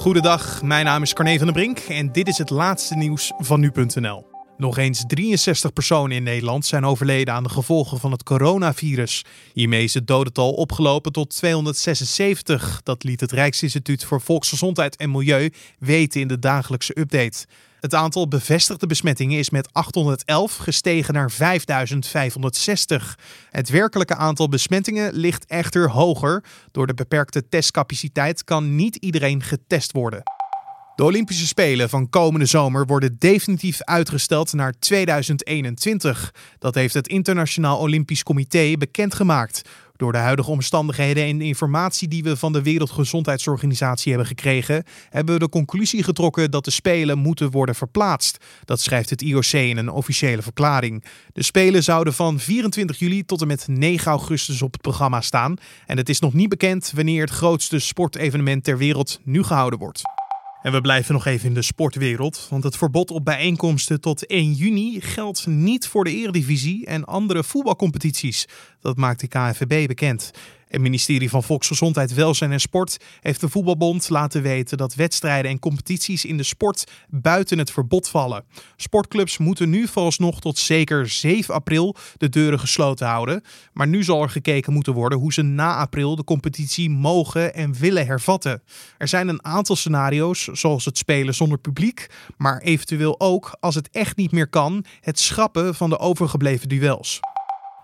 Goedendag, mijn naam is Carne van der Brink en dit is het laatste nieuws van nu.nl. Nog eens 63 personen in Nederland zijn overleden aan de gevolgen van het coronavirus. Hiermee is het dodental opgelopen tot 276. Dat liet het Rijksinstituut voor Volksgezondheid en Milieu weten in de dagelijkse update. Het aantal bevestigde besmettingen is met 811 gestegen naar 5560. Het werkelijke aantal besmettingen ligt echter hoger. Door de beperkte testcapaciteit kan niet iedereen getest worden. De Olympische Spelen van komende zomer worden definitief uitgesteld naar 2021. Dat heeft het Internationaal Olympisch Comité bekendgemaakt. Door de huidige omstandigheden en de informatie die we van de Wereldgezondheidsorganisatie hebben gekregen, hebben we de conclusie getrokken dat de Spelen moeten worden verplaatst. Dat schrijft het IOC in een officiële verklaring. De Spelen zouden van 24 juli tot en met 9 augustus op het programma staan. En het is nog niet bekend wanneer het grootste sportevenement ter wereld nu gehouden wordt. En we blijven nog even in de sportwereld, want het verbod op bijeenkomsten tot 1 juni geldt niet voor de Eredivisie en andere voetbalcompetities. Dat maakt de KNVB bekend. Het ministerie van Volksgezondheid, Welzijn en Sport heeft de Voetbalbond laten weten dat wedstrijden en competities in de sport buiten het verbod vallen. Sportclubs moeten nu vooralsnog tot zeker 7 april de deuren gesloten houden. Maar nu zal er gekeken moeten worden hoe ze na april de competitie mogen en willen hervatten. Er zijn een aantal scenario's, zoals het spelen zonder publiek, maar eventueel ook, als het echt niet meer kan, het schrappen van de overgebleven duels.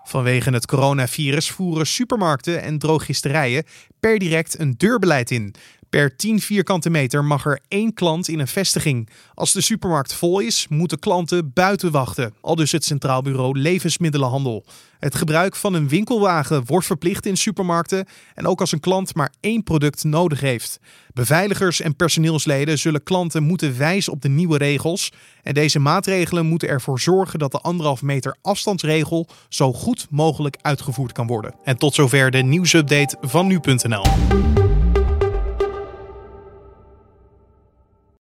Vanwege het coronavirus voeren supermarkten en drogisterijen per direct een deurbeleid in. Per 10 vierkante meter mag er één klant in een vestiging. Als de supermarkt vol is, moeten klanten buiten wachten. Al dus het Centraal Bureau Levensmiddelenhandel. Het gebruik van een winkelwagen wordt verplicht in supermarkten en ook als een klant maar één product nodig heeft. Beveiligers en personeelsleden zullen klanten moeten wijzen op de nieuwe regels. En deze maatregelen moeten ervoor zorgen dat de anderhalf meter afstandsregel zo goed mogelijk uitgevoerd kan worden. En tot zover de nieuwsupdate van nu.nl.